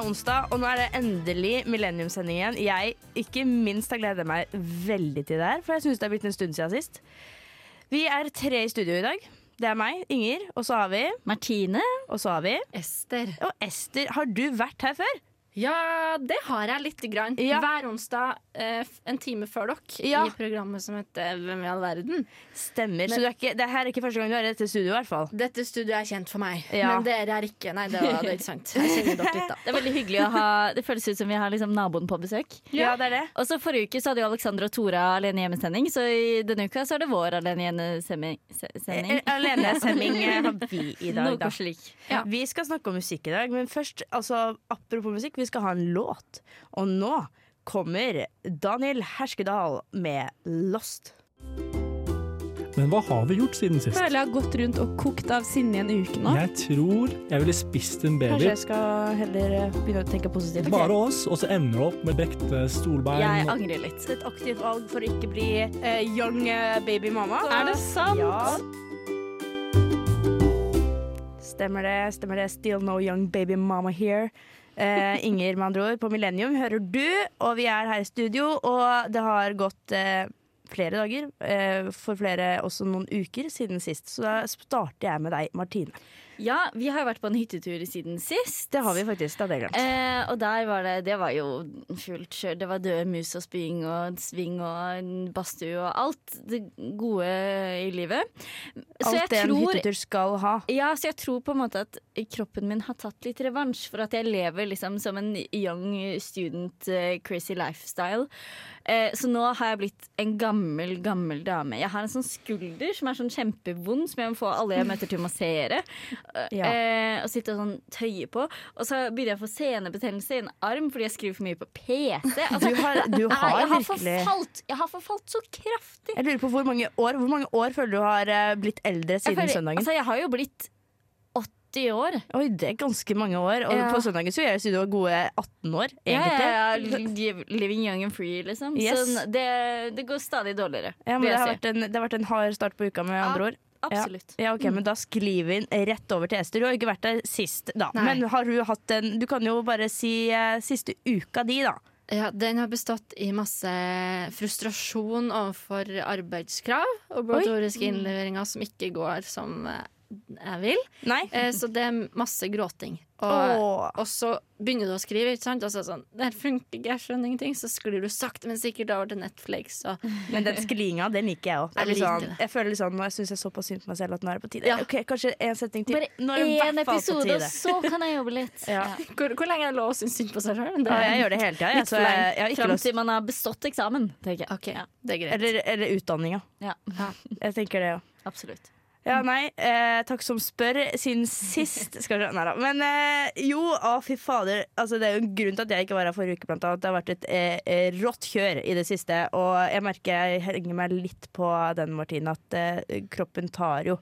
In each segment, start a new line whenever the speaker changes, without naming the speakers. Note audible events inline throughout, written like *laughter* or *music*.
er onsdag, og nå er det endelig Millenniumssending igjen. Jeg ikke minst har gledet meg veldig til det her, for jeg syns det er blitt en stund siden sist. Vi er tre i studio i dag. Det er meg, Inger, og så har vi
Martine.
Og så har vi
Ester.
Og Ester, har du vært her før?
Ja, det har jeg lite grann.
Ja.
Hver onsdag en time før dere
Ja.
i programmet som heter Hvem i all verden.
Stemmer. så du er ikke, det her er ikke første gang du er i dette studioet, i hvert fall.
Dette studioet er kjent for meg,
Ja.
men dere er ikke. Nei, det var det ikke sant. Jeg litt, da. *laughs*
Det er veldig hyggelig å ha Det føles ut som vi har liksom naboen på besøk.
Ja, det er det.
Og så Forrige uke så hadde jo Alexandra og Tora alene hjemmesending, så i denne uka så er det vår alene hjemmesending.
Alenesending Alene Semming eh, har vi i dag,
Noe
da.
slik.
Ja.
Vi skal snakke om musikk i dag, men først, altså, apropos musikk, vi skal ha en låt. Og nå kommer Daniel Herskedal med 'Lost'.
Men hva har vi gjort siden sist?
føler jeg har gått rundt og kokt av sinne i en uke nå.
Jeg tror jeg ville spist en baby.
Kanskje jeg skal heller eh, begynne å tenke positivt.
Bare oss, og så ender du opp med brekte
Jeg angrer litt.
Et aktivt valg for å ikke bli uh, young eh, baby mama.
Er det sant?
Ja. Stemmer det, stemmer det. Still no young baby mama here. Eh, Inger, med andre ord, på Millennium hører du, og vi er her i studio, og det har gått eh, flere dager, eh, for flere også noen uker siden sist. Så da starter jeg med deg, Martine.
Ja, vi har jo vært på en hyttetur siden sist.
Det har vi faktisk, det hadde jeg glemt.
Eh, og der var det Det var jo fullt kjør. Det var døde mus og spying og sving og badstue og alt det gode i livet. Så
Alt det en hyttetur skal ha.
Ja, så jeg tror på en måte at kroppen min har tatt litt revansj for at jeg lever liksom som en young student uh, crazy lifestyle. Eh, så nå har jeg blitt en gammel, gammel dame. Jeg har en sånn skulder som er sånn kjempevond, som jeg må få alle jeg møter til å massere. Eh,
Ja.
eh, og sitte og sånn tøye på. Og så begynner jeg å få senebetennelse i en arm fordi jeg skriver for mye på PC. Altså,
Du har, du *laughs*
jeg,
har
jeg har
virkelig
forfalt, jeg har forfalt så kraftig.
Jeg lurer på hvor mange år Hvor mange år føler du har blitt eldre
Jeg,
siden
føler-
søndagen?
altså, jeg har jo blitt 80 år.
Oi, det er ganske mange år. Og
Ja.
på søndagen så gjør jeg studio gode 18 år, egentlig.
Ja, ja, ja, living young and free, liksom.
Yes.
Så det, det går stadig dårligere.
Ja, men det, har vært en, det har vært en hard start på uka, med
Ja.
andre ord.
Absolutt.
Ja, ok, Men da sklir vi inn rett over til Ester. Du har jo ikke vært der sist, da.
Nei.
Men har du hatt en Du kan jo bare si uh, siste uka di, da.
Ja, Den har bestått i masse frustrasjon overfor arbeidskrav og obligatoriske innleveringer som ikke går som eh, jeg vil. Eh, Så det er masse gråting. Og, og så begynner du å skrive, ikke sant? og så er det sånn Det her funker ikke, jeg skjønner ingenting. Så sklir du sakte, men sikkert over til Netflix. Og
Men den sklinga, den liker jeg òg.
Jeg
Sånn, jeg føler litt sånn, nå syns jeg såpass synd på meg selv at nå er det på tide.
Ja.
Ok, Kanskje en setning til.
Bare
er
én episode, og så kan jeg jobbe litt. *laughs*
Ja. *laughs*
hvor, hvor lenge er det lov å synes synd på seg sjøl?
Ja, jeg gjør det hele tida. Jeg,
Litt
så
for
jeg,
lenge.
jeg har ikke
Fram til man har bestått eksamen, tenker jeg.
OK, det er greit.
Eller, eller utdanninga.
Ja, *laughs*
Jeg tenker det òg.
absolutt.
Ja, nei, eh, takk som spør. Siden sist skal vi Nei da. Men eh, jo, å fy fader. Altså, det er jo en grunn til at jeg ikke var her forrige uke, blant annet. Det har vært et eh, rått kjør i det siste. Og jeg merker jeg henger meg litt på den, Martine, at eh, kroppen tar jo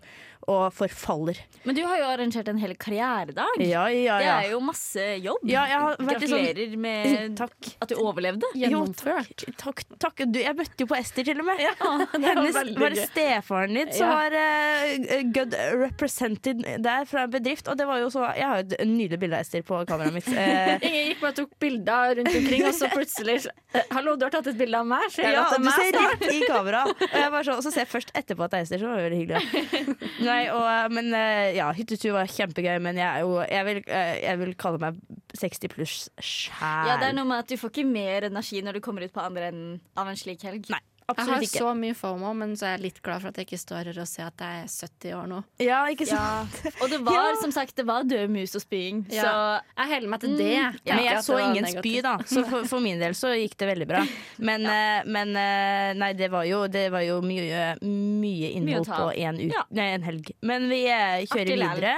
og forfaller.
Men du har jo arrangert en hel karrieredag.
Ja, ja,
Det er jo masse jobb.
Ja, jeg har vært litt sånn-
med *laughs*
Takk.
at du overlevde.
Jo, takk. takk, takk. Du, jeg møtte jo på Ester, til og med. *laughs*
var
Hennes var det stefaren din som
Ja.
var uh, good represented der fra en bedrift. Og det var jo så Jeg har jo et nydelig bilde av Ester på kameraet mitt. Eh, *laughs*
Ingen gikk bare og tok bilder rundt omkring, og så plutselig eh, Hallo, du har tatt et bilde av meg? Ser jeg
ja,
det
du
meg
ser rett i kamera. Og, så, og så ser jeg først etterpå at det er Ester, så var det veldig hyggelig. Nei, og, men eh, ja, hyttetur var kjempegøy, men jeg, jo, jeg, vil, eh, jeg vil kalle meg 60 pluss sjæl.
Ja, det er noe med at du får ikke mer energi når du kommer ut på andre enden av en slik helg.
Nei,
Jeg har
ikke.
så mye FOMO, men så er jeg litt glad for at jeg ikke står her og ser at jeg er 70 år nå.
Ja, ikke
Ja.
sant?
Og det *laughs* var
Ja.
som sagt Det var død mus og spying.
Ja.
Så
Jeg holder meg til det.
Mm,
Men jeg så ingen
negativt.
spy, da. *laughs* Så for, for min del så gikk det veldig bra. Men, eh, men eh, nei, det var jo, det var jo mye, mye innhold
mye
på
én
en,
Ja.
helg. Men vi eh, kjører videre.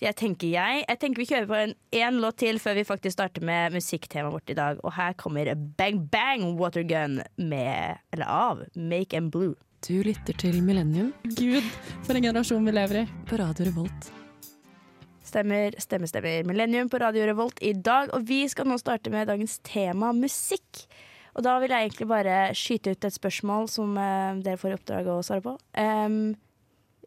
Jeg tenker, jeg, jeg tenker vi kjører på en én låt til før vi faktisk starter med musikktemaet vårt i dag. Og her kommer Bang Bang Watergun med, eller av, Make and Blue.
Du lytter til Millennium. Gud, for en generasjon vi lever i. På Radio Revolt.
Stemmer, stemmer, stemmer. Millennium på Radio Revolt i dag. Og vi skal nå starte med dagens tema musikk. Og da vil jeg egentlig bare skyte ut et spørsmål som uh, dere får i oppdrag å svare på. Um,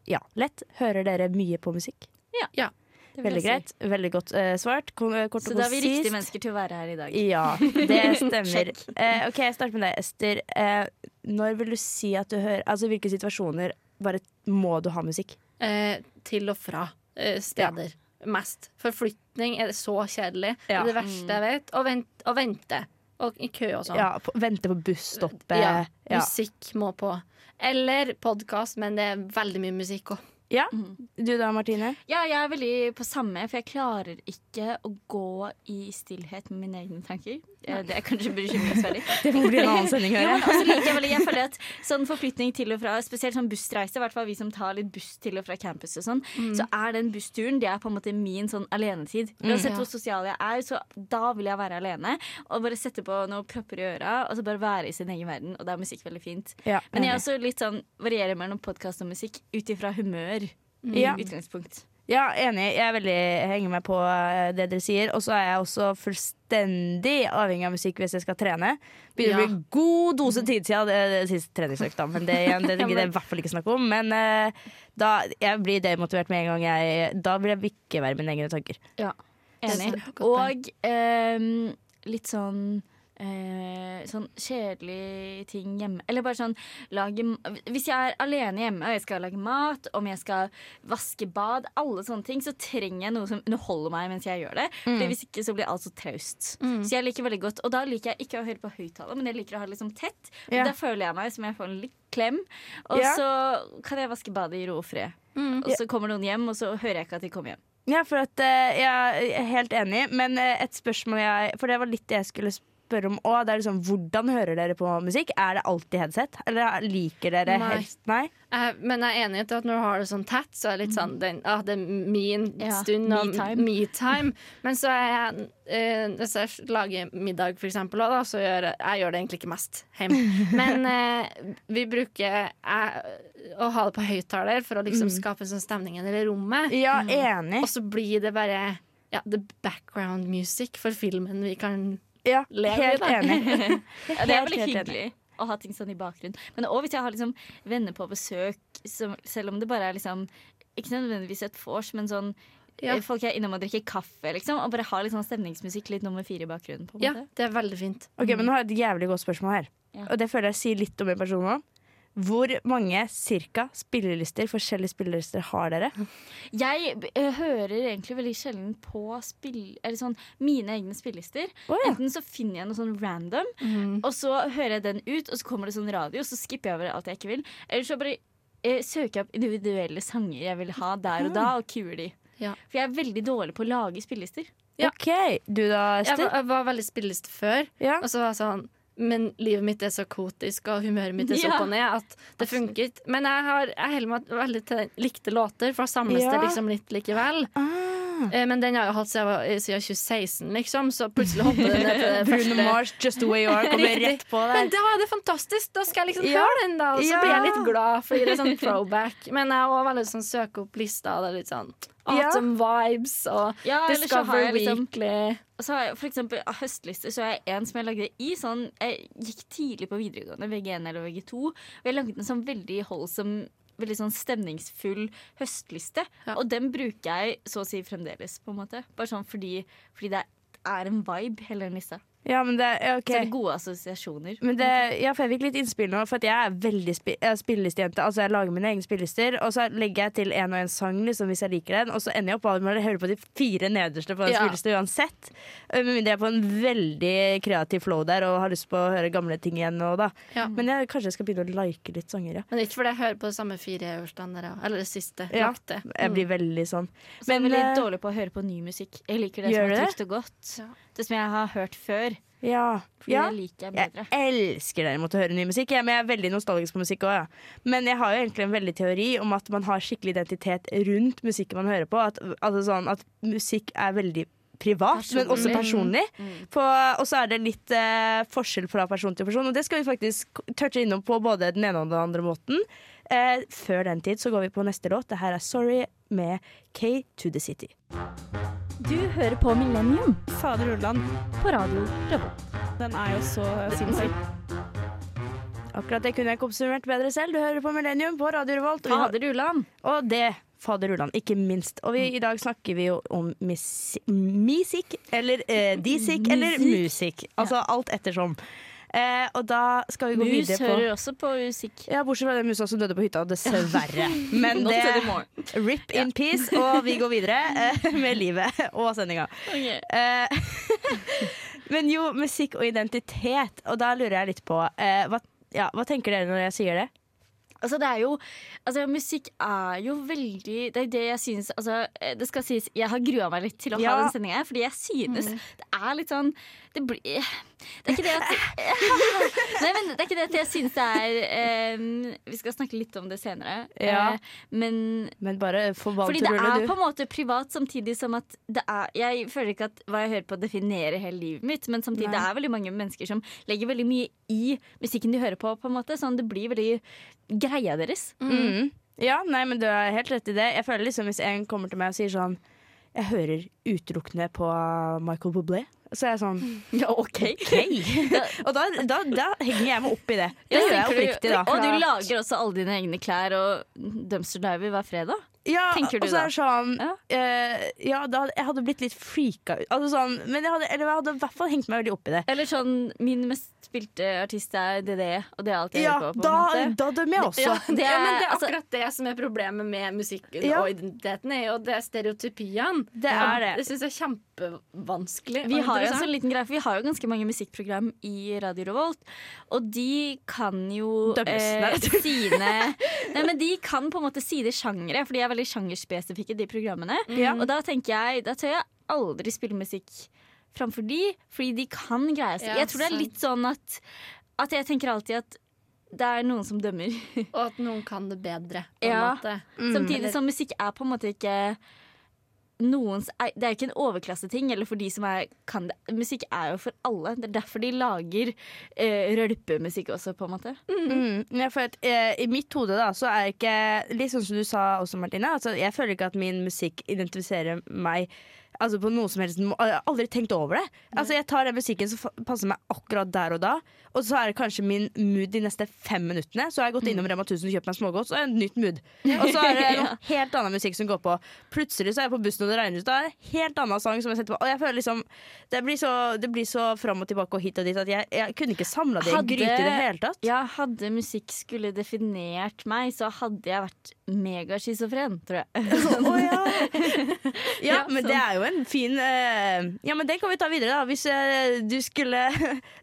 ja, lett. Hører dere mye på musikk?
Ja.
Ja.
Veldig
jeg
greit. Veldig godt uh, svart. Kom, eh, Kort
Så
og
da er vi riktige mennesker til å være her i dag.
Ja, *laughs* det stemmer. Eh, ok, jeg starter med deg, Ester. Uh, når vil du si at du hører Altså hvilke situasjoner bare må du ha musikk?
Eh, til og fra steder. Mest. Forflytning er det så kjedelig. Det er det verste jeg vet. Å vente. og vente. Og i kø og sånn.
Ja, på, Vente på busstoppet.
Ja,
Ja.
Musikk må på. Eller podkast, men det er veldig mye musikk òg.
Ja. Du da, Martine?
Ja, jeg er veldig på samme, for jeg klarer ikke å gå i stillhet med mine egne tanker. Eh, Det er kanskje bekymringsverdig. *laughs*
Det får bli en annen sending. Hører jeg.
også liker jeg, veldig, jeg *laughs* føler at sånn forflytning til og fra, spesielt sånn bussreise, i hvert fall vi som tar litt buss til og fra campus og sånn, så er den bussturen det er på en måte min sånn alenetid. Uansett
Ja.
hvor sosial jeg er, så da vil jeg være alene. Og bare sette på noen propper i øra, og så bare være i sin egen verden. Og da er musikk veldig fint.
Ja,
Men jeg er også litt sånn varierer mellom podkast og musikk ut ifra humør.
Ja.
I utgangspunkt.
Ja, enig. Jeg er veldig henger med på eh, det dere sier. Og så er jeg også fullstendig avhengig av musikk hvis jeg skal trene. Begynner å
Ja.
bli god dose tid siden det, det siste treningsøkta. Men det, det gidder jeg i hvert fall ikke snakke om. Men uh, da, jeg blir demotivert med en gang jeg Da vil jeg ikke være mine egne tanker.
Enig.
Det er
Og um, litt sånn eh, sånn kjedelige ting hjemme. Eller bare sånn lage Hvis jeg er alene hjemme og jeg skal lage mat, om jeg skal vaske bad, alle sånne ting, så trenger jeg noe som underholder meg mens jeg gjør det. For Hvis ikke så blir alt så traust. Så jeg liker veldig godt Og da liker jeg ikke å høre på høyttaler, men jeg liker å ha det liksom tett. Og
yeah.
Da føler jeg meg som jeg får en litt klem. Og
yeah.
så kan jeg vaske badet i ro og fred. Og så kommer noen hjem, og så hører jeg ikke at de kommer hjem.
Ja, for at uh, Jeg er helt enig, men eh, et spørsmål jeg For det var litt det jeg skulle spørre om òg. Det er liksom, hvordan hører dere på musikk? Er det alltid headset? Eller liker dere
Nei.
helst Nei?
Eh, men jeg er enig i at når du har det sånn tett, så er det litt sånn den, ah, Det er min
Ja,
stund og
me-time.
me-time. *laughs* Men så er jeg eh, Hvis jeg lager middag, for eksempel, da, så gjør jeg, jeg gjør det egentlig ikke mest hjemme. *laughs* Men eh, vi bruker eh, å ha det på høyttaler for å liksom skape en sånn stemning i det rommet.
Ja, enig.
Og så blir det bare ja, the background music for filmen vi kan
Ja,
Lever
helt enig. *laughs*
Ja, det er veldig hyggelig å ha ting sånn i bakgrunnen. Men òg hvis jeg har liksom venner på besøk, som, selv om det bare er liksom Ikke nødvendigvis et vors, men sånn
Ja.
eh, Folk er innom og drikker kaffe, liksom, og bare har sånn stemningsmusikk, litt nummer fire i bakgrunnen.
Ja, det er veldig fint.
Ok, men Nå har jeg et jævlig godt spørsmål her.
Ja.
Og det føler jeg sier litt om en person nå. Hvor mange cirka spillelister, forskjellige spillelister har dere?
Jeg eh, hører egentlig veldig sjelden på spill, eller sånn, mine egne spillelister.
Oh, ja.
Enten så finner jeg noe sånn random, og så hører jeg den ut, og så kommer det sånn radio, og så skipper jeg over alt jeg ikke vil. Eller så bare eh, søker jeg opp individuelle sanger jeg vil ha der og da, og kuer de.
Ja.
For jeg er veldig dårlig på å lage spillelister.
Ja.
OK. Du da,
Jeg var, jeg var veldig spilleliste før,
Ja.
og så var jeg sånn men livet mitt er så kotisk, og humøret mitt er så
Ja.
opp og ned, at det funket. Men jeg, har, jeg holder meg veldig til likte låter, for da samles
Ja.
det liksom litt likevel.
Ah.
Eh, Men den har jeg hatt siden, jeg var- siden 2016, liksom, så plutselig hopper den ned til *laughs* det
Bruno. Mars, Just the way you are, kommer rett på
Men da er det fantastisk! Da skal jeg liksom
Ja.
høre den, da. Og så
Ja.
blir jeg litt glad, fordi det er sånn throwback. Men jeg òg veldig sånn søker opp lista, og det er litt sånn
ja.
vibes og
Ja,
Discover
liksom
Weekly.
Så har jeg for eksempel høstlister så har jeg en som jeg lagde i sånn Jeg gikk tidlig på videregående, VG1 eller VG2, og jeg lagde en sånn veldig holdsom Veldig sånn stemningsfull høstliste.
Ja.
Og den bruker jeg så å si fremdeles, på en måte. Bare sånn fordi, fordi det er en vibe, hele den lista.
Ja, men det, okay.
Så det er gode assosiasjoner.
Men det, ja, for jeg fikk litt innspill nå, for at jeg er veldig spi jeg er spillelistejente. Altså, jeg lager mine egne spillelister, og så legger jeg til en og en sang liksom, hvis jeg liker den, og så ender jeg opp med å høre på de fire nederste på den
Ja.
spillelista uansett. Eh, Med mindre jeg er på en veldig kreativ flow der og har lyst på å høre gamle ting igjen. Og da.
Ja.
Men jeg, kanskje jeg skal begynne å like litt sanger, ja.
Men ikke fordi jeg hører på de samme fire øverste, eller det siste.
Ja.
lagte.
Jeg blir veldig sånn.
Så jeg er
Men,
veldig dårlig på å høre på ny musikk. Jeg liker det som er trygt og godt.
Ja.
Det som jeg har hørt før.
Ja. Ja.
jeg
Jeg elsker derimot å høre ny musikk, jeg, men jeg er veldig nostalgisk på musikk òg. Ja. Men jeg har jo egentlig en veldig teori om at man har skikkelig identitet rundt musikken man hører på. At, altså sånn, at musikk er veldig privat, men også personlig.
Mm.
På- Og så er det litt eh, forskjell fra person til person, og det skal vi faktisk touche innom på både den ene og den andre måten. Eh, før den tid så går vi på neste låt. Det her er 'Sorry' med K to the City.
Du hører på Millennium
Fader Ulland,
på radio Revolt.
den er jo så sinnssyk.
Akkurat det kunne jeg ikke oppsummert bedre selv. Du hører på Millennium på Radio Revolt.
Fader Ulland!
Og det Fader Ulland, ikke minst. Og vi, i dag snakker vi jo om musikk, eller eh, disik, eller musikk. Altså alt ettersom. Eh, og da skal vi gå
Mus
videre på Mus
hører også på musikk.
Ja, Bortsett fra den musa som døde på hytta, dessverre. *laughs* Men det. Rip in peace, og vi går videre eh, med livet og sendinga. Eh, *laughs* men jo, musikk og identitet, og da lurer jeg litt på eh, hva, ja, hva tenker dere når jeg sier det?
Altså, det er jo Altså, musikk er jo veldig Det er det jeg synes Altså, eh, det skal sies, jeg har grua meg litt til å
Ja.
ha den sendinga fordi jeg synes det er litt sånn Det blir Det er ikke det at *laughs* Nei, men det er ikke det at jeg synes det er eh, Vi skal snakke litt om det senere,
Ja.
eh, men
Men bare
fordi det er
du.
på en måte privat, samtidig som at det er Jeg føler ikke at hva jeg hører på, definerer hele livet mitt, men samtidig
Nei.
det er veldig mange mennesker som legger veldig mye i musikken de hører på. på en måte Sånn Det blir veldig greia deres.
Mm. Ja, nei, men du har helt rett i det. Jeg føler liksom Hvis en kommer til meg og sier sånn Jeg hører utelukkende på Michael Bublé. Så er jeg sånn *laughs*
Ja, OK. *laughs*
Og da, da, da henger jeg meg opp i det. Det gjør jeg oppriktig, da.
Og du lager også alle dine egne klær og dumpster diver hver fredag.
Ja,
tenker du
og så er det sånn
Ja.
eh, Ja, da, jeg hadde blitt litt freaka ut. Altså sånn, men jeg hadde, eller jeg hadde i hvert fall hengt meg veldig opp i det.
Eller sånn Min mest spilte artist er DDE, og det er alt jeg
Ja,
hører på. på
da, da dømmer jeg også. *laughs*
Ja, det
ja, men det er
altså-
akkurat det som er problemet med musikken
Ja.
og identiteten, er jo det stereotypien.
Det er det.
Det syns jeg er kjempevanskelig.
Vi har jo en liten greie, for vi har jo ganske mange musikkprogram i Radio Revolt. Og de kan jo
Dømmes.
eh, sine Nei, men de kan på en måte sine sjangere, for de er veldig sjangerspesifikke, de programmene.
Mm.
Og da tenker jeg, da tør jeg aldri spille musikk framfor de, fordi de kan greie seg.
Ja,
jeg tror det er litt sånn at, at jeg tenker alltid at det er noen som dømmer.
Og at noen kan det bedre.
Ja.
Mm.
Samtidig som musikk er på en måte ikke noens Det er ikke en overklasseting, eller for de som er, kan det. Musikk er jo for alle. Det er derfor de lager eh, rølpemusikk også, på en måte.
Mm. Ja, for at, eh, I mitt hode da, så er ikke Litt sånn som du sa også, Martine. Altså, jeg føler ikke at min musikk identifiserer meg Altså på noe som helst Jeg har aldri tenkt over det. Altså Jeg tar den musikken som passer meg akkurat der og da. Og så er det kanskje min mood de neste fem minuttene. Så har jeg gått innom Rema 1000 og kjøpt meg smågodt, så er det et nytt mood. *laughs* Og så er det noe helt annen musikk som går på. Plutselig så er jeg på bussen og det regner ut. Da er det en helt annen sang som jeg setter på. Og jeg føler liksom Det blir så, det blir så fram og tilbake og hit og dit at jeg, jeg kunne ikke samla det i en gryte i det hele tatt.
Ja, hadde musikk skulle definert meg, så hadde jeg vært megaschizofren, tror jeg. *laughs*
Å, *laughs* ja. ja, men
sånn.
det er jo en fin eh, Ja, men den kan vi ta videre, da. Hvis eh, du skulle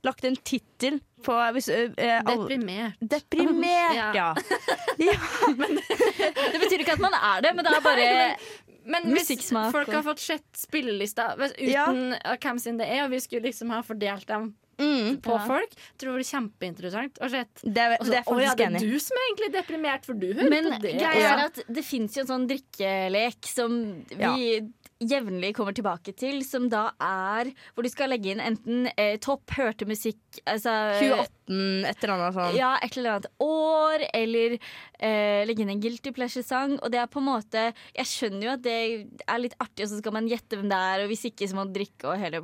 lagt en tittel på hvis, uh,
Deprimert.
Deprimert, *laughs* ja.
Ja. *laughs*
ja. *laughs*
Det betyr ikke at man er det, men det er bare
Men hvis folk har fått sett spillelista uten
Ja.
uh, hvem sin det er, og vi skulle liksom ha fordelt dem
Mm,
på
Ja.
folk, tror jeg det var kjempeinteressant å se.
det, er, det er jeg
å ja, det er du som er egentlig deprimert, for du hører
Men
på det.
greia er at det fins jo en sånn drikkelek som vi jevnlig kommer tilbake til, som da er hvor du skal legge inn enten eh, topp hørte musikk altså,
2018, et eller annet sånn.
Ja, et eller annet år, eller eh, legge inn en guilty pleasure-sang. Og det er på en måte Jeg skjønner jo at det er litt artig, og så skal man gjette hvem det er, og hvis ikke så må man drikke og hele.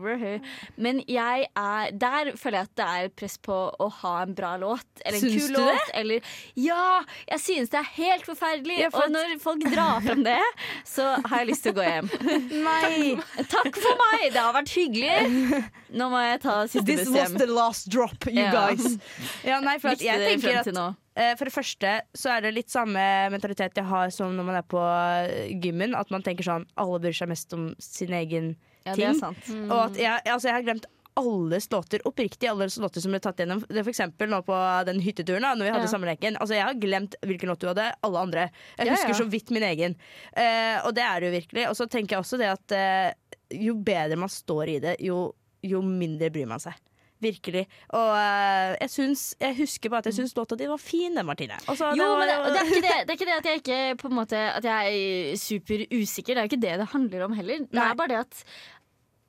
Men jeg er Der føler jeg at det er press på å ha en bra låt, eller en
Syns
kul
det?
låt, eller Ja! Jeg synes det er helt forferdelig.
Ja, for
Og når folk drar fram det, så har jeg lyst til å gå hjem. *laughs*
Nei!
Takk for meg! Det har vært hyggelig. Nå må jeg ta siste
This was the last drop, you
Ja.
guys. *laughs* Ja, nei, for at jeg tenker at. Eh, For det første så er det litt samme mentalitet jeg har som når man er på eh, gymmen. At man tenker sånn alle bryr seg mest om sin egen
Ja, det er
ting.
sant.
Og at jeg, altså jeg har glemt alles låter, oppriktig alles låter som ble tatt gjennom. Det For eksempel nå på den hytteturen da Når vi hadde
Ja.
sammenleken. Altså jeg har glemt hvilken låt du hadde, alle andre. Jeg husker
ja.
så vidt min egen. Uh, og det er det jo virkelig. Og så tenker jeg også det at uh, jo bedre man står i det, jo, jo mindre bryr man seg. Virkelig. Og uh, jeg, syns, jeg husker bare at jeg syns låta di var fin, den, Martine. Også,
Jo,
var
men det, det, er det, *laughs* det er ikke det at jeg ikke på en måte At jeg er super usikker. Det er jo ikke det det handler om heller. Det er bare det at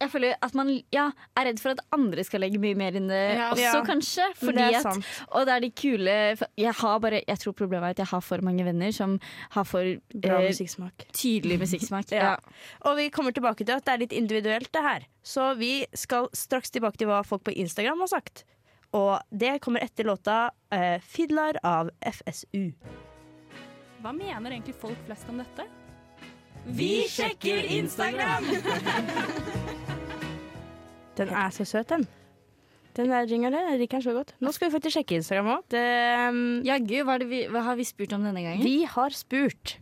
jeg føler at man ja, er redd for at andre skal legge mye mer inn det
Ja.
også,
Ja.
kanskje. Fordi
det
at, og det er de kule jeg, har bare, jeg tror problemet er at jeg har for mange venner som har for
Bra
eh,
musikksmak.
tydelig *laughs* musikksmak.
Ja.
Ja.
Og vi kommer tilbake til at det er litt individuelt, det her. Så vi skal straks tilbake til hva folk på Instagram har sagt. Og det kommer etter låta eh, 'Fiddler' av FSU.
Hva mener egentlig folk flest om dette?
Vi sjekker Instagram! *laughs* Den er så søt, den. Den der jingeren der, liker den så godt. Nå skal vi faktisk sjekke Instagram òg.
Jaggu, hva, er det vi- hva har vi spurt om denne gangen?
Vi har spurt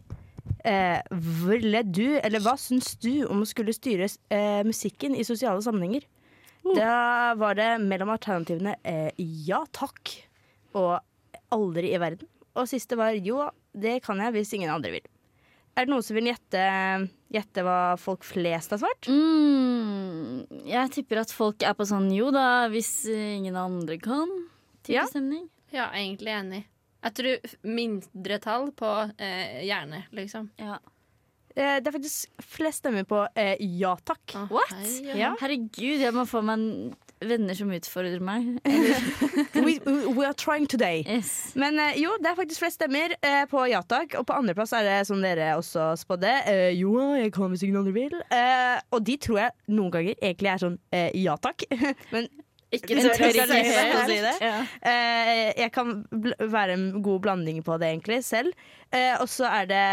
eh, Ville du, eller hva syns du om å skulle styre eh, musikken i sosiale sammenhenger? Da var det mellom alternativene eh, ja takk og aldri i verden. Og siste var jo, det kan jeg hvis ingen andre vil. Er det noen som vil gjette, gjette hva folk flest har svart?
Mm, jeg tipper at folk er på sånn jo da, hvis ingen andre kan. Type
Ja.
stemning.
Ja, egentlig enig. Jeg tror mindretall på eh, hjerne, liksom.
Ja.
Eh, det er faktisk flest stemmer på eh, ja takk.
Å,
What?
hei,
Ja.
Herregud, jeg må få meg en venner som utfordrer meg.
We, we are trying today.
Yes.
Men eh, jo, det er faktisk flest stemmer eh, på ja takk. Og på andreplass er det som dere også spådde. Eh, jo, jeg kan hvis ingen andre vil. Eh, og de tror jeg noen ganger egentlig er sånn ja takk. *laughs* Men
Ikke
tør ikke å si det.
Ja.
eh, jeg kan være en god blanding på det egentlig selv. Eh, og så er det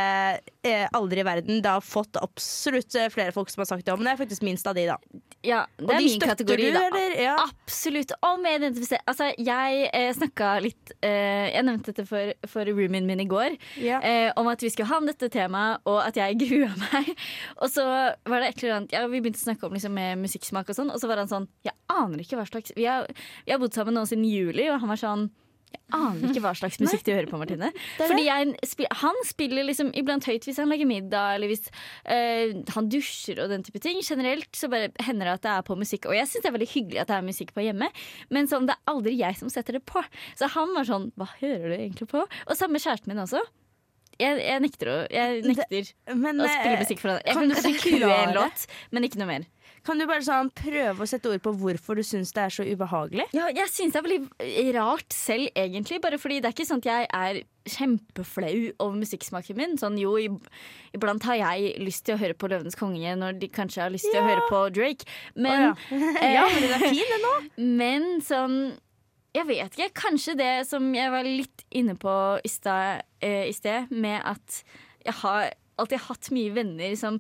aldri i verden. Det har fått absolutt flere folk som har sagt det men det er faktisk minst av de, da.
Ja,
Og
det er
de
min kategori,
du,
da.
eller? Ja.
Absolutt. Om jeg identifiserer Altså, jeg eh, snakka litt eh, Jeg nevnte dette for, for roomien min i går.
Ja.
Eh, om at vi skulle ha om dette temaet, og at jeg *laughs* grua meg. Og så var det et eller annet ja, Vi begynte å snakke om liksom, musikksmak, og sånn Og så var han sånn Jeg aner ikke hva slags Vi har, vi har bodd sammen nå siden juli, og han var sånn jeg aner ikke hva slags musikk du hører på, Martine. *laughs* Fordi jeg, Han spiller liksom iblant høyt hvis han lager middag, eller hvis øh, han dusjer og den type ting. Generelt så bare hender det at det er på musikk. Og jeg syns det er veldig hyggelig at det er musikk på hjemme, men sånn, det er aldri jeg som setter det på. Så han var sånn Hva hører du egentlig på? Og samme kjæresten min også. Jeg, jeg nekter å Jeg nekter
Men
å
eh,
spille musikk for han. Jeg
kan
kan kanskje kue en låt, men ikke noe mer.
Kan du bare sånn prøve å sette ord på hvorfor du syns det er så ubehagelig?
Ja, jeg syns det er veldig rart selv, egentlig. Bare fordi det er ikke sånn at jeg er kjempeflau over musikksmaken min. Sånn jo, iblant har jeg lyst til å høre på Løvenes konge når de kanskje har lyst til å høre på Drake. Men,
oh, ja, *laughs* men den er fin, den òg. *laughs*
men sånn Jeg vet ikke. Kanskje det som jeg var litt inne på i eh, i sted, med at jeg har alltid hatt mye venner som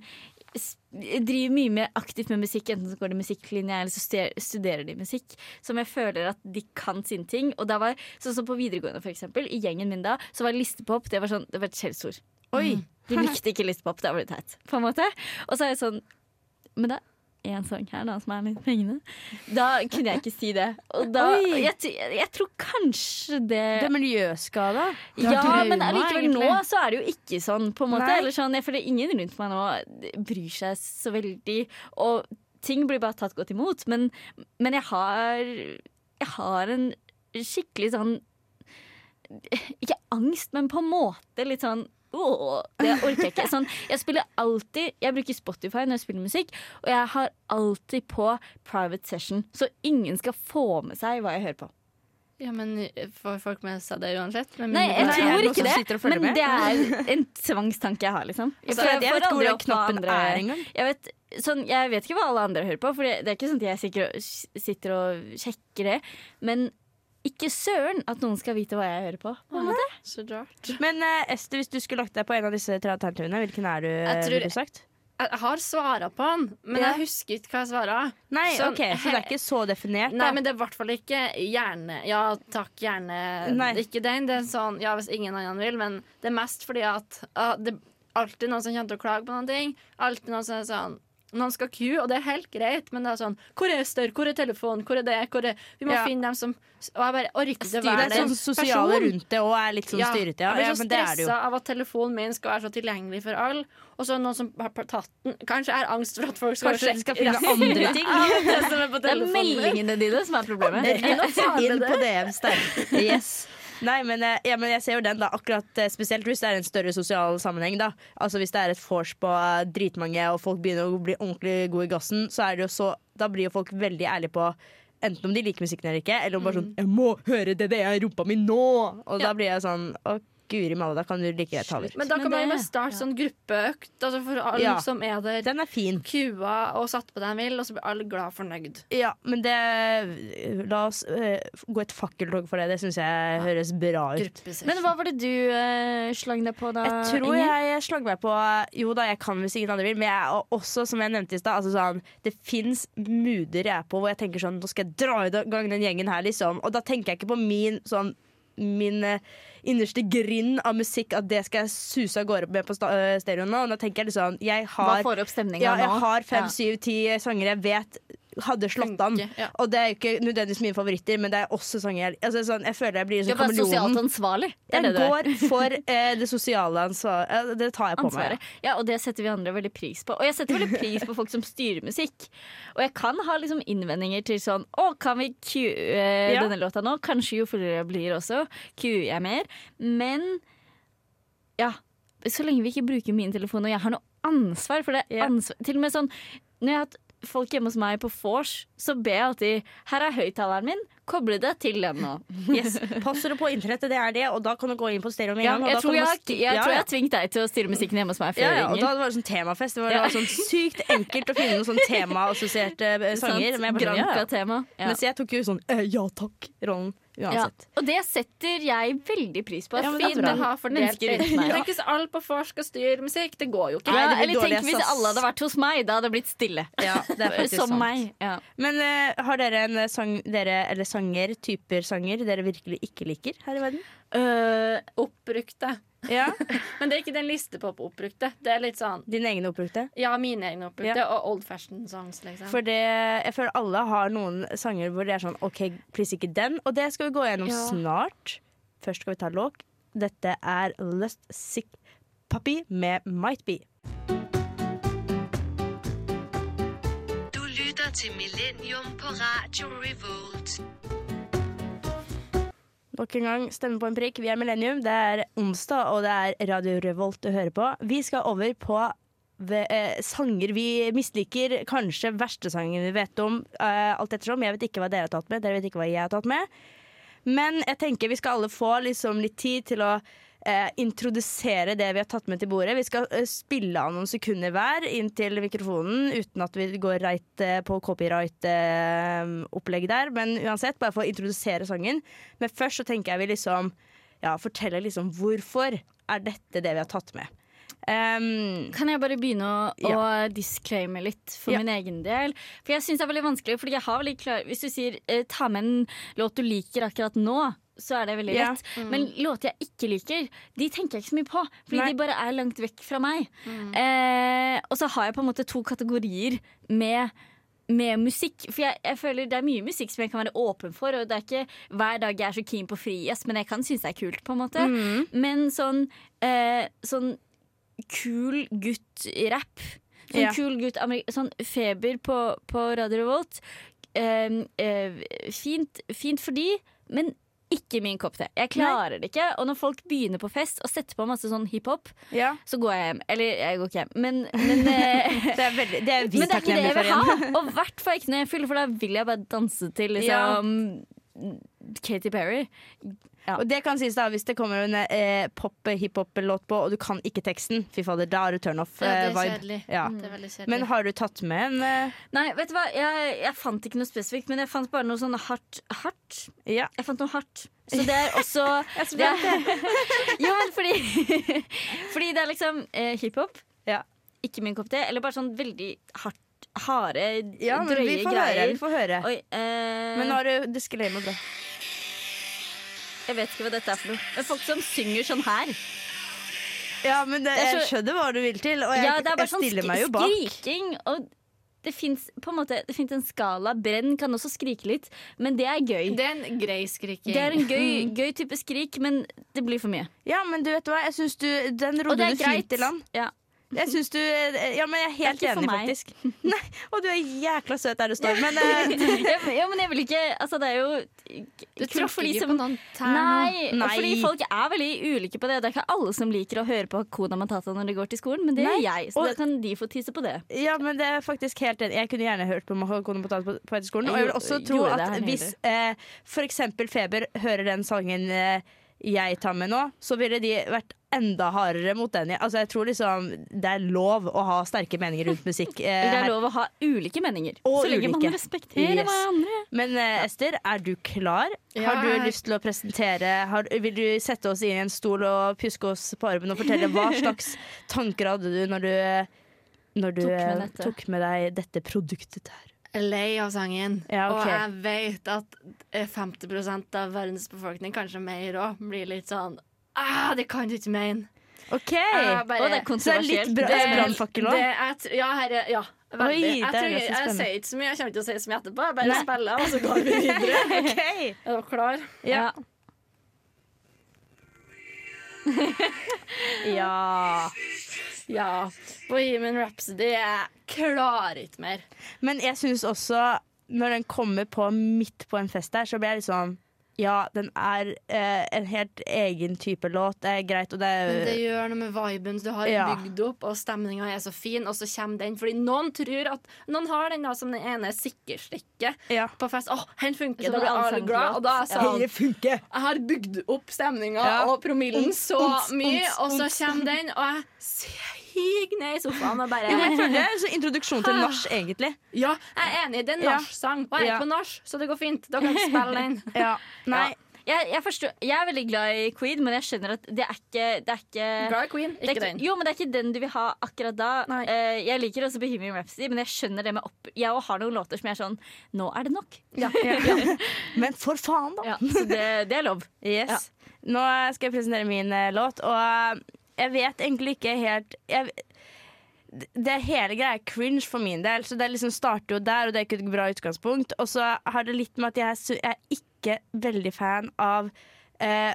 driver mye mer aktivt med musikk, enten så går de musikklinje eller så studerer de musikk. Som jeg føler at de kan sine ting. Og da var, sånn som på videregående, for eksempel, i gjengen min da, så var listepop det var sånn, det var et skjellsord.
Oi.
de likte ikke listepop, da var det teit. På en måte. Og så er jeg sånn Men det er én sang her da som er litt pengene. Da kunne jeg ikke si det. Og da,
Oi.
jeg, jeg tror kanskje det
Det er miljøskada.
Ja,
trauma,
men allikevel nå så er det jo ikke sånn. på en måte
Nei.
Eller sånn, Jeg føler ingen rundt meg nå bryr seg så veldig. Og ting blir bare tatt godt imot. Men, men jeg har Jeg har en skikkelig sånn Ikke angst, men på en måte litt sånn Det orker jeg ikke. Sånn, jeg spiller alltid Jeg bruker Spotify når jeg spiller musikk, og jeg har alltid på private session, så ingen skal få med seg hva jeg hører på.
Ja, men får folk med seg det uansett? Men
Nei, jeg tror ikke det, men
med?
det er en tvangstanke jeg har, liksom.
For *laughs*
For
jeg vet ikke
aldri opp hva andre-
er engang.
Jeg vet, sånn, jeg vet ikke hva alle andre hører på, for det det er ikke sånn at jeg sitter og, sitter og sjekker det. Men ikke søren at noen skal vite hva jeg hører på. på en måte.
Så rart.
Men uh, Ester, hvis du skulle lagt deg på en av disse tre alternativene, hvilken er du?
Jeg tror-
du sagt?
Jeg jeg har svara på den, men
Ja.
jeg husker ikke hva jeg svara.
Nei,
Sånn,
ok, Så det er ikke så definert?
Nei,
da.
men det er i hvert fall ikke gjerne Ja takk, gjerne
Nei.
ikke den. Det er sånn, ja, hvis ingen annen vil, men det er mest fordi at uh, det er alltid noen som kommer til å klage på noen ting. Alltid noen som er sånn noen skal queue, og det er helt greit, men det er sånn Hvor er Ester? Hvor er telefonen? Hvor er det? Hvor er Vi må
Ja.
finne dem som Og jeg bare orker ikke
det
være
er
den
sånn sosiale rundt det og er litt sånn styrete. Ja.
Jeg blir så
men det er det jo.
stressa av at telefonen min skal være så tilgjengelig for alle. Og så noen som har tatt den. Kanskje er angst for at folk skal
Kanskje skal finne andre *laughs* ting.
Det som er på
Det er meldingene dine som er problemet.
Inn på DMs der. Yes. Nei, men, eh, ja, men jeg ser jo den, da. Akkurat eh, Spesielt hvis det er en større sosial sammenheng. da Altså Hvis det er et vors på eh, dritmange, og folk begynner å bli ordentlig gode i gassen, så er det jo så Da blir jo folk veldig ærlige på Enten om de liker musikken eller ikke, eller om bare sånn 'Jeg må høre det det er i rumpa mi nå!' Og da blir jeg sånn OK, Guri malla, da kan du like greit ta over.
Men da
Men
kan man jo
det-
starte sånn gruppeøkt altså for alle
Ja.
som er der.
Den er fin.
Kua og satt på det han vil, og så blir alle glad og fornøyd.
Ja, men det La oss uh, gå et fakkeltog for det. Det syns jeg høres bra ut.
Men hva var det du uh, slang deg på da?
Jeg tror
Inger?
jeg slang meg på Jo da, jeg kan hvis ingen andre vil, men jeg er også, som jeg nevnte i stad, altså sånn, det fins mooder jeg er på hvor jeg tenker sånn Nå skal jeg dra i gang den gjengen her, liksom. Og da tenker jeg ikke på min sånn Min eh, innerste grind av musikk, at det skal jeg suse av gårde med på eh, stereoen nå. Og da tenker jeg liksom Jeg
Hva
har,
får opp stemninga
ja, jeg
nå?
har fem, syv, ti sanger jeg vet hadde slått an.
Ja.
Og det er ikke nødvendigvis mine favoritter, men det er også sanger altså, sånn, Jeg føler jeg blir sånn
bare sosialt ansvarlig. Det
Jeg
det du er.
går for eh, det sosiale ansvaret. Det tar jeg på meg.
ansvaret. Ja, og det setter vi andre veldig pris på. Og jeg setter veldig pris på folk som styrer musikk. Og jeg kan ha liksom innvendinger til sånn Å, kan vi cue eh,
Ja.
denne låta nå? Kanskje jo fullere jeg blir også. Cuer jeg mer. Men ja, så lenge vi ikke bruker min telefon, og jeg har noe ansvar for det.
Ja.
Ansvar. Til og med sånn Når jeg har hatt folk hjemme hos meg på vors, så ber jeg alltid Her er høyttaleren min, koble det til den nå. *laughs*
Yes. Du på internettet, det er det, og da kan du gå inn på stereo med en
Ja,
gang.
jeg, tror jeg, jeg
ja,
tror jeg
ja.
har tvingt deg til å styre musikken hjemme hos meg før,
ja, ja, og da var det sånn temafest. Det var
Ja.
sånn sykt enkelt å finne noen sånn temaassosierte eh, *laughs* sanger. Sånn, ja, ja.
Granca-tema. Ja.
Mens jeg tok jo sånn eh, ja takk-rollen
Ja. Og det setter jeg veldig pris på. At
fint
fine
å ha fordelt
rundt meg.
Tenk hvis alt på vors skal styre musikk. Det går jo ikke.
Nei,
Ja,
det blir
eller tenk hvis alle hadde vært hos meg. Da hadde det blitt stille.
Ja, det er
Som
sant.
meg. Ja.
Men uh, har dere en eh, sang, dere, eller sanger, typer sanger, dere virkelig ikke liker her i verden?
Øh, oppbrukte.
Ja, *laughs*
Men det er ikke den listepop-oppbrukte. Det er litt sånn
Dine egne oppbrukte?
Ja, mine egne oppbrukte og old fashion songs, liksom.
For det, jeg føler alle har noen sanger hvor det er sånn OK, please ikke den. Og det skal vi gå gjennom
Ja.
snart. Først skal vi ta låk. Dette er Lust Sick Puppy med Might Be.
Du lytter til Millennium på Radio Revolt.
Nok en gang stemme på en prikk. Vi er Millennium. Det er onsdag, og det er Radio Revolt du hører på. Vi skal over på ved, eh, sanger vi misliker. Kanskje verste sangen vi vet om. Eh, alt ettersom. Jeg vet ikke hva dere har tatt med. Dere vet ikke hva jeg har tatt med. Men jeg tenker vi skal alle få liksom litt tid til å eh, introdusere det vi har tatt med til bordet. Vi skal eh, spille av noen sekunder hver inn til mikrofonen uten at vi går reit eh, på copyright-opplegg der. Men uansett, bare for å introdusere sangen. Men først så tenker jeg vi liksom ja, forteller liksom hvorfor er dette det vi har tatt med. Um,
Kan jeg bare begynne å,
Ja.
å disclaime litt for
Ja.
min egen del? For jeg syns det er veldig vanskelig. Fordi jeg har veldig klar Hvis du sier eh, ta med en låt du liker akkurat nå, så er det veldig
Ja.
lett. Men låter jeg ikke liker, de tenker jeg ikke så mye på. Fordi
Nei.
de bare er langt vekk fra meg. Eh, og så har jeg på en måte to kategorier med med musikk. For jeg, jeg føler det er mye musikk som jeg kan være åpen for. Og det er ikke hver dag jeg er så keen på frijazz, men jeg kan synes det er kult. på en måte
mm,
Men sånn, eh, sånn kul gutt-rapp. Sånn
Ja.
kul gutt Sånn feber på, på Radio Revolt. Eh, eh, fint, fint for de, men ikke min kopp te. Jeg klarer det ikke. Og når folk begynner på fest og setter på masse sånn hiphop,
ja.
så går jeg hjem. Eller jeg går ikke hjem, men, men eh, *laughs*
Det er, veldig, det er vi takknemlige for igjen.
Og i hvert fall ikke når jeg fyller, for da vil jeg bare danse til liksom Katy Perry. Ja.
Og det kan sies da, Hvis det kommer en eh, pop-hiphop-låt på, og du kan ikke teksten, fy fader, da er du turn
Ja, det er
off-vibe.
kjedelig.
ja.
Det er kjedelig.
Men har du tatt med en eh,
Nei, vet du hva? Jeg, jeg fant ikke noe spesifikt, men jeg fant bare noe sånn hardt. hardt.
Ja.
Jeg fant noe hardt. Så det er også *laughs*
Jeg
det er, *laughs* Jo, men fordi *laughs* Fordi det er liksom eh, hiphop.
Ja.
Ikke min kopp te. Eller bare sånn veldig hardt, harde,
ja,
drøye
vi får høre.
greier.
Vi får høre.
Oi, eh,
Men nå har du disclaimer bra.
Jeg vet ikke hva dette er for noe. Men folk som synger sånn her.
Ja, men det, jeg skjønner hva du vil til, og jeg,
ja, det er bare
jeg stiller
sånn
meg jo bak.
skriking. Og det fins på en en skala. Brenn kan også skrike litt, men det er gøy.
Det er en grei skriking.
Det er en gøy, gøy type skrik, men det blir for mye.
Ja, men du vet hva, jeg syns du Den rodde
det
du fint i land.
Ja.
Jeg syns du Ja, men jeg er helt
er
enig, faktisk. *laughs* Nei, og du er jækla søt der du står, men uh, *laughs*
ja, men- jeg vil ikke Altså, det er jo
Du tråkker ikke på noen tær nå.
Nei,
Nei.
fordi folk er veldig ulike på det. Det er ikke alle som liker å høre på Hakuna Matata når de går til skolen, men det
Nei,
gjør jeg, så
og-
da kan de få tisse på det.
Ja, men det er faktisk helt enig. Jeg kunne gjerne hørt på Hakuna Matata på, på etterskolen. Og jeg vil også tro at
her
hvis eh, for eksempel Feber hører den sangen eh, jeg tar med nå, så ville de vært enda hardere mot den. Altså, jeg tror liksom det er lov å ha sterke meninger rundt musikk. *laughs* eh,
Det er lov å ha ulike meninger.
Og
så lenge
ulike.
man respekterer
Yes.
hverandre.
Men eh, Ester, er du klar?
Ja,
Har du lyst til å presentere har, Vil du sette oss inn i en stol og pjuske oss på armen og fortelle hva *laughs* slags tanker hadde du når du, når du
Tok med
eh, tok med deg dette produktet her?
Lei av sangen.
Ja, okay.
Og jeg vet at eh, 50% av verdens befolkning, kanskje mer òg, blir litt sånn ah, Det kan du ikke mene.
OK!
Bare-
Og det er
Så det er litt
kontroversielt.
bra- brannfakkel òg?
Ja, her er Ja. Veldig.
Oi, det
jeg,
er
tror, jeg,
jeg,
sier ikke så mye, jeg kommer ikke til å si så mye etterpå. Jeg bare
Nei.
spiller, og så går vi videre. *laughs*
OK!
Er dere klar?
Ja. ja. *laughs*
Ja. Bohemian Rhapsody Jeg klarer ikke mer.
Men jeg syns også, når den kommer på midt på en fest der, så blir jeg litt sånn Ja, den er eh, en helt egen type låt. Det er greit, og det er
Men det gjør noe med viben du har
Ja.
bygd opp, og stemninga er så fin, og så kommer den. Fordi noen tror at Noen har den da som den ene sikkerstikket
ja.
på fest. Åh, den funker! Da blir alle glad. Og da er sånn
ja.
Jeg har bygd opp stemninga
Ja.
og promillen
Ons,
så
ons,
mye,
ons,
og så kommer den, og jeg siger ned i sofaen og bare
Jo, jeg det er en sånn introduksjon til nach, egentlig.
Ja, jeg er enig. Det er
en
nachsang. Og jeg er
Ja.
på nach, så det går fint. Da kan du spille den.
Ja. *laughs* Nei,
Jeg, jeg, forstår, jeg er veldig glad i Queen, men jeg skjønner at det er ikke, det er ikke
Glad i Queen,
det er
ikke
ikke,
den.
jo, men det er ikke den du vil ha akkurat da.
Nei.
Eh, jeg liker også Bohemian Rhapsody, men jeg skjønner det med opp... Jeg har noen låter som jeg er sånn Nå er det nok. *laughs*
Ja.
men for faen, da!
Ja, så det, det er lov.
Yes. Nå skal jeg presentere min uh, låt, og eh, jeg vet egentlig ikke helt jeg, det hele greia er cringe for min del, så det liksom starter jo der, og det er ikke et bra utgangspunkt. Og så har det litt med at jeg, jeg er ikke veldig fan av eh,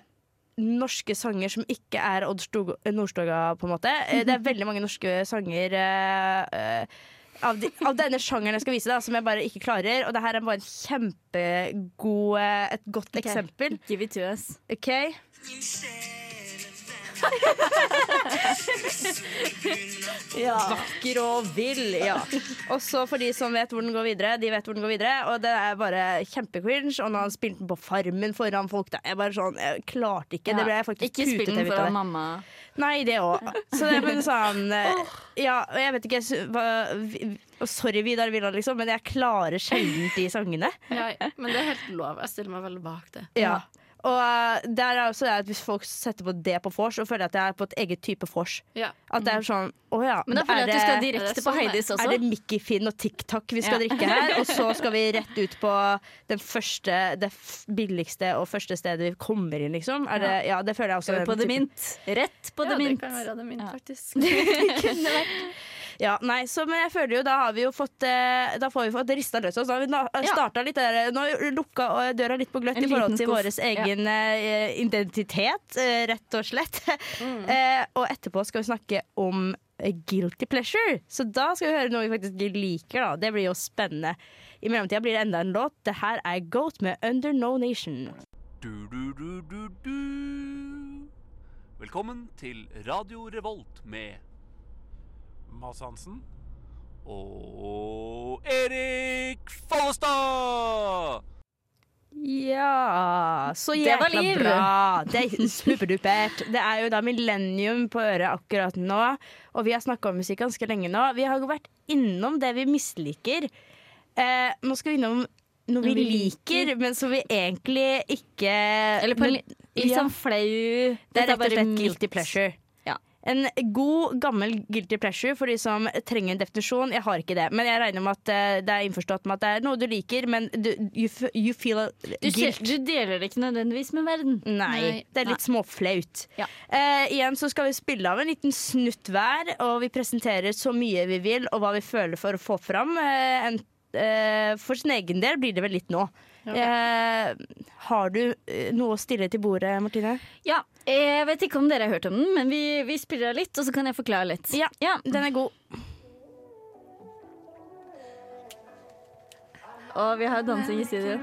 norske sanger som ikke er Odd Nordstoga, på en måte. Eh, Det er veldig mange norske sanger eh, av, de, av denne sjangeren jeg skal vise, da, som jeg bare ikke klarer. Og det her er bare en kjempegod eh, et godt eksempel.
Give it to us. *laughs*
OK? Vakker og vill, ja. Og så for de som vet hvor den går videre, de vet hvor den går videre. Og det er bare kjempecringe. Og når han spilte den på Farmen foran folk, da jeg bare sånn Jeg klarte ikke. Det ble jeg faktisk
Ikke
putet ut av
foran mamma.
Nei, det òg. Så det bare sånn Ja, og jeg vet ikke hva, og Sorry, Vidar Villa, liksom, men jeg klarer sjelden de sangene.
Ja, men det er helt lov. Jeg stiller meg veldig bak det.
Ja. Og uh, der er også det at Hvis folk setter på det på vors, så føler jeg at jeg er på et eget type vors.
Ja.
At det er sånn Å ja.
Men da føler jeg at du skal direkte
det
på
sånn er?
Heidis også.
er det Mickey Finn og TikTok vi skal
Ja.
drikke her? Og så skal vi rett ut på *laughs* den første, det billigste og første stedet vi kommer inn, liksom? Er det, ja, det føler jeg også.
Skal vi på
den
The Mint. Rett på
ja,
The
det
Mint.
kan være *laughs* det kunne
Ja.
Ja, nei, så, men jeg føler jo da har vi jo fått eh, Da får vi fått rista løs oss. Da har vi
Ja.
starta litt der, Nå har vi lukka eh, døra litt på gløtt
En
i forhold til vår egen ja. identitet, eh, rett og slett. *laughs* Mm. og etterpå skal vi snakke om eh, guilty pleasure. Så da skal vi høre noe vi faktisk liker, da. Det blir jo spennende. I mellomtida blir det enda en låt. Det her er Goat med Under No Nation.
Du, du, du, du, du. Velkommen til Radio Revolt med
Mads Hansen.
og Erik Follestad!
Ja Så
Det var liv.
bra. *laughs* Det er superdupert. Det er jo da Millennium på øret akkurat nå. Og vi har snakka om musikk ganske lenge nå. Vi har jo vært innom det vi misliker. Eh, nå skal vi innom noe vi
vi
liker, men som vi egentlig ikke
Eller på en litt sånn flau
Det er rett og slett guilty pleasure. En god, gammel guilty pleasure for de som trenger en definisjon. Jeg har ikke det, men jeg regner med at eh, det er innforstått med at det er noe du liker, men du, you, you feel a
du, ser,
guilt.
du deler det ikke nødvendigvis med verden.
Nei,
Nei.
det er litt småflaut.
Ja.
Eh, igjen så skal vi spille av en liten snutt hver, og vi presenterer så mye vi vil, og hva vi føler for å få fram. Eh, en, eh, for sin egen del blir det vel litt nå. Eh, har du noe å stille til bordet, Martine?
Ja, Jeg vet ikke om dere har hørt om den, men vi, vi spiller litt, og så kan jeg forklare litt.
Ja, den er god.
Og vi har dansing i studio.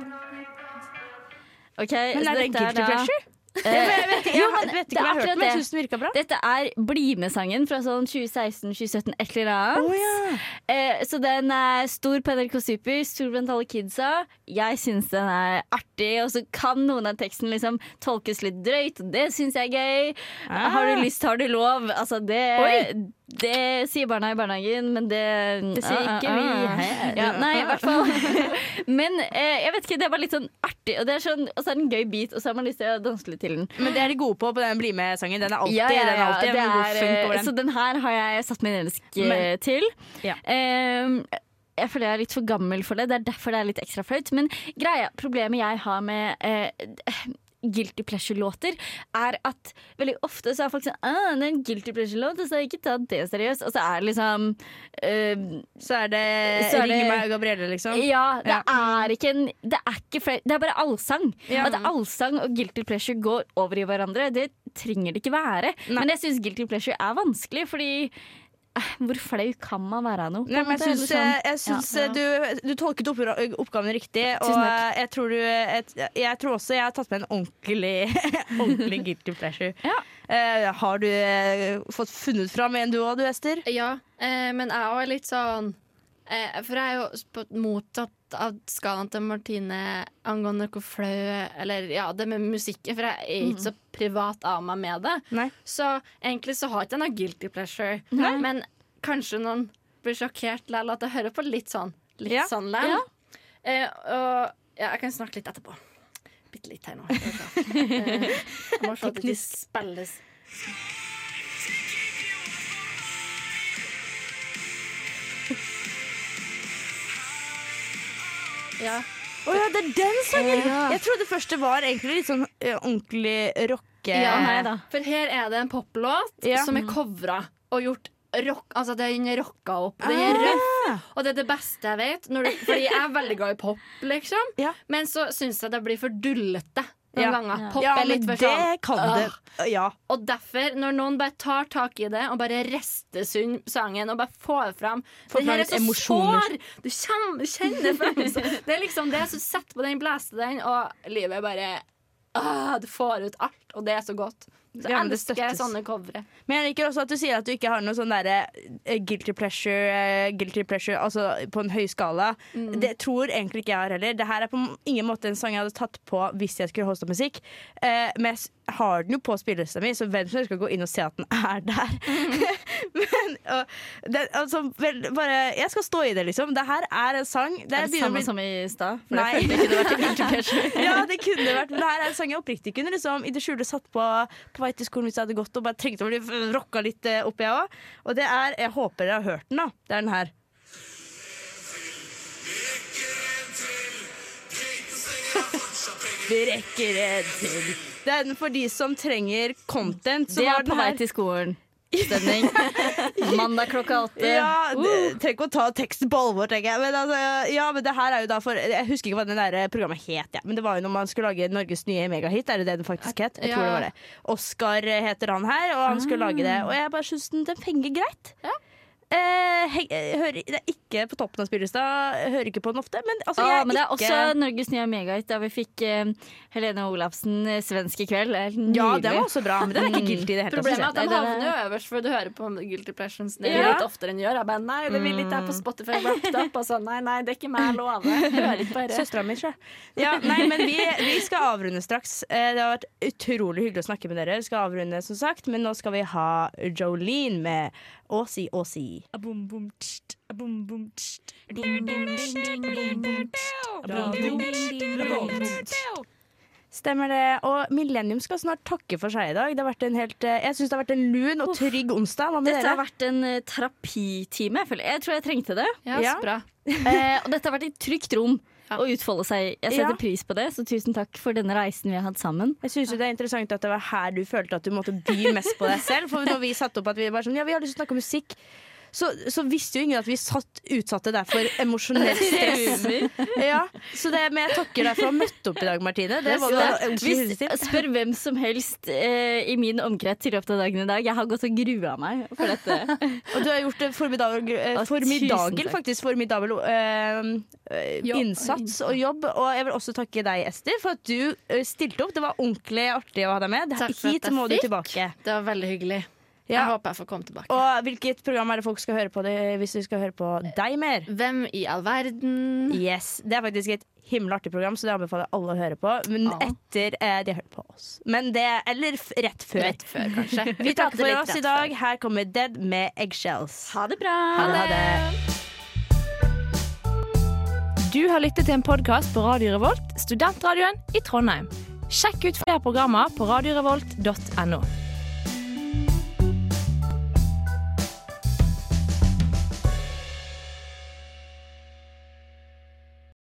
OK,
Men er det guilty
da-
pleasure? Jeg vet ikke,
Jo, men
vet ikke om jeg har hørt den, men jeg syns den virka bra.
Dette er Bli med-sangen fra sånn 2016-2017, et eller annet. eh, så den er stor på NRK Super, stor blant alle kidsa. Jeg syns den er artig, og så kan noen av teksten liksom tolkes litt drøyt, og det syns jeg er gøy.
Ah.
Har du lyst, har du lov. Altså, det,
Oi.
Det sier barna i barnehagen, men det
Det sier ikke vi.
Ja, nei, i hvert fall. *laughs* men eh, jeg vet ikke, det var litt sånn artig, og, det er sånn, og så er det en gøy beat, og så har man lyst til å danse litt til den.
Men det er de gode på på den Bli med-sangen. Den er alltid,
Ja, ja,
Den er alltid
er,
over
eh,
den.
Så den her har jeg satt min elsk eh,
Men-
til.
Ja.
Um, jeg føler jeg er litt for gammel for det. Det er derfor det er litt ekstra flaut. Men greia, problemet jeg har med eh, Guilty pleasure-låter, er at veldig ofte så er folk sånn ah, det er en guilty pleasure-låt, så ikke ta det seriøst. Og så er det liksom uh,
Så er det
Så er det-
meg og Gabrielle, liksom.
Ja, det
Ja.
er ikke en Det er ikke flere Det er bare allsang.
Ja.
At allsang og guilty pleasure går over i hverandre, det trenger det ikke være.
Nei.
Men jeg syns guilty pleasure er vanskelig, fordi hvor flau kan man være nå?
Nei, men jeg syns,
sånn?
jeg syns
Ja.
du, du tolket opp, oppgaven riktig. Og
takk.
jeg tror, du, jeg, jeg tror også jeg har tatt med en ordentlig, *laughs* ordentlig guilty pleasure.
Ja.
Uh, har du uh, fått funnet fram en du òg, du, Ester?
Ja, uh, men jeg er også litt sånn eh, For jeg er jo på motsatt av skalaen til Martine angående hvor flau Eller ja, det med musikken, for jeg er ikke så privat av meg med det.
Nei.
Så egentlig så har jeg ikke noe guilty pleasure. Men kanskje noen blir sjokkert likevel at jeg hører på litt sånn. Litt
Ja.
sånn likevel. Eh, og ja, jeg kan snakke litt etterpå. Bitte litt her nå. *laughs* Jeg må se at det ikke spilles. Ja.
Å ja, det er den sangen!
Ja.
Jeg trodde først det var egentlig litt sånn ordentlig rocke...
Ja,
nei da.
For her er det en poplåt
Ja.
som er covra og gjort rock, altså den er rocka opp. Den er røff, og det er det beste jeg vet. Når du, fordi jeg er veldig glad i pop, liksom.
Ja.
Men så syns jeg det blir for dullete noen
Ja.
ganger. Pop
Ja,
litt
men
for
det
sånn
kan det. Ja.
Og derfor, når noen bare tar tak i det og bare rister sun- sangen og bare får fram Det her er så
emosjoner.
sår! Du kjenner, du kjenner følelser. Det er liksom det. Så sett på den, blæste den, og livet bare ah, Du får ut alt, og det er så godt. Så
Ja,
elsker jeg sånne covere.
Men jeg liker også at du sier at du ikke har noe sånn derre eh, guilty pleasure, eh, guilty pleasure altså på en høy skala. Det tror egentlig ikke jeg har heller. Det her er på ingen måte en sang jeg hadde tatt på hvis jeg skulle hosta musikk. Eh, men jeg har den jo på spillelista mi, så hvem som helst skal gå inn og se at den er der. *laughs* men og, det, altså, vel, bare Jeg skal stå i det, liksom. Det her er en sang det
Er det samme
bli-
som i stad?
Nei.
jeg følte ikke det var til *laughs*
ja, det kunne vært. Men det her er en sang jeg oppriktig kunne liksom, i det skjulte satt på på vei til skolen hvis jeg hadde gått og bare trengte å bli rocka litt eh, opp, jeg òg. Og det er Jeg håper dere har hørt den, da. Det er den her. Vi rekker en til. Det er den for de som trenger content. Så
Det er på vei til skolen. *laughs* Stemning. Mandag klokka åtte.
Ja,
Uh.
trenger ikke å ta teksten på alvor, tenker jeg. Men, altså, ja, men det her er jo da for Jeg husker ikke hva det der programmet het, ja. men det var jo når man skulle lage Norges nye megahit. Er det det den faktisk het? Jeg tror
Ja.
det var det. Oscar heter han her, og han skulle lage det. Og jeg bare syns den, fenger greit. Eh, jeg hører, det er ikke på toppen av spillelista, hører ikke på den ofte. Men, altså, jeg er
men det er
ikke
også Norges nye megahit, da vi fikk uh, Helene Olafsen eh, svensk i kveld. Det
Ja, det var også bra, men den er ikke guilty i det hele tatt.
Problemet er at
jeg.
de
Nei, det er-
havner jo øverst, for du hører på Guilty Pleasures det
Ja.
litt oftere enn gjør. Jeg bare nei, det vil ikke jeg på Spotify Wrapped Up. Sånn, nei, nei, det er ikke meg, lover. Hører ikke bare.
Søstera mi, sjø. Ja, nei, men vi, vi skal avrunde straks. Eh, Det har vært utrolig hyggelig å snakke med dere. Vi skal avrunde, som sagt, men nå skal vi ha Jolene med Åsi Åsi. Stemmer det. Og Millennium skal snart takke for seg i dag. Det har vært en helt, eh, jeg syns det har vært en lun og trygg onsdag. Hva med
Dette har vært en eh, terapitime. Jeg, jeg tror jeg trengte det.
Ja,
Ja.
så bra. *laughs*
Eh, og dette har vært et trygt rom
Ja.
og utfolde seg. Jeg setter
Ja.
pris på det, så tusen takk for denne reisen vi har hatt sammen.
Jeg synes jo det er interessant at det var her du følte at du måtte by mest på deg selv. For når vi satte opp at vi bare sånn, ja, vi har lyst til å snakke om musikk, så, så visste jo ingen at vi satt, utsatte deg for *laughs* emosjonell stress. Ja, så det, men jeg takker deg for å ha møtt opp i dag, Martine. Det var det
Hvis, spør hvem som helst eh, i min omkrets i løpet av dagen i dag. Jeg har gått og grua meg for dette. *laughs*
Og du har gjort en formidabel, eh, formidabel faktisk, formidabel eh, eh, innsats og jobb. Og jeg vil også takke deg, Ester, for at du eh, stilte opp. Det var ordentlig artig å ha deg med.
Takk for at
Hit
jeg
må du tilbake.
Det var veldig hyggelig.
Ja.
Jeg håper jeg får komme tilbake.
Og hvilket program er det folk skal høre på det, hvis de skal høre på deg mer?
Hvem i all verden?
Yes, Det er faktisk et himla artig program, så det anbefaler jeg alle å høre på. Men
Ja.
etter eh, de har hørt på oss. Men det, eller rett før.
Rett før, kanskje. *laughs*
Vi takker for oss i dag. Her kommer Dead med Eggshells.
Ha det bra.
Ha det. Ha det.
Du har lyttet til en podkast på Radio Revolt, studentradioen i Trondheim. Sjekk ut flere programmer på radiorevolt.no.